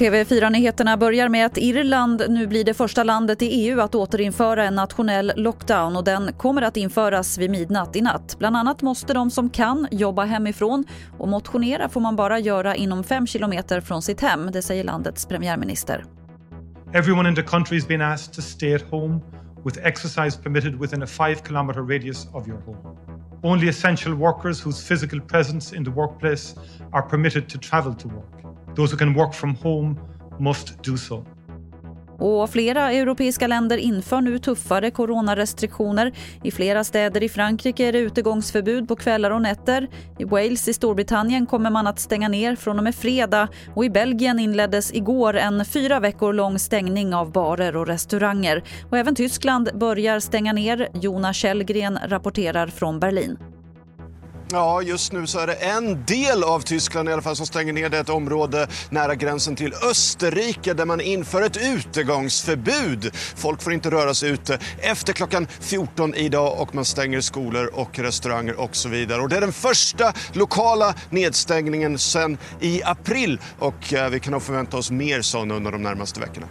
TV4-nyheterna börjar med att Irland nu blir det första landet i EU att återinföra en nationell lockdown och den kommer att införas vid midnatt i natt. Bland annat måste de som kan jobba hemifrån och motionera får man bara göra inom fem kilometer från sitt hem, det säger landets premiärminister. Everyone in the country has been asked to stay at home with exercise permitted within a 5 kilometer radius of your home. Only essential workers whose physical presence in the workplace are permitted to travel to work. Those who can work from home must do so. Och flera europeiska länder inför nu tuffare coronarestriktioner. I flera städer i Frankrike är det utegångsförbud på kvällar och nätter. I Wales i Storbritannien kommer man att stänga ner från och med fredag och i Belgien inleddes igår en fyra veckor lång stängning av barer och restauranger. Och även Tyskland börjar stänga ner. Jonas Källgren rapporterar från Berlin. Ja, just nu så är det en del av Tyskland i alla fall som stänger ner. Det är ett område nära gränsen till Österrike där man inför ett utegångsförbud. Folk får inte röra sig ute efter klockan 14 idag och man stänger skolor och restauranger och så vidare. Och det är den första lokala nedstängningen sedan i april och eh, vi kan nog förvänta oss mer sådana under de närmaste veckorna.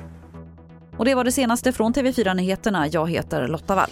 Och det var det senaste från TV4 Nyheterna. Jag heter Lotta Wall.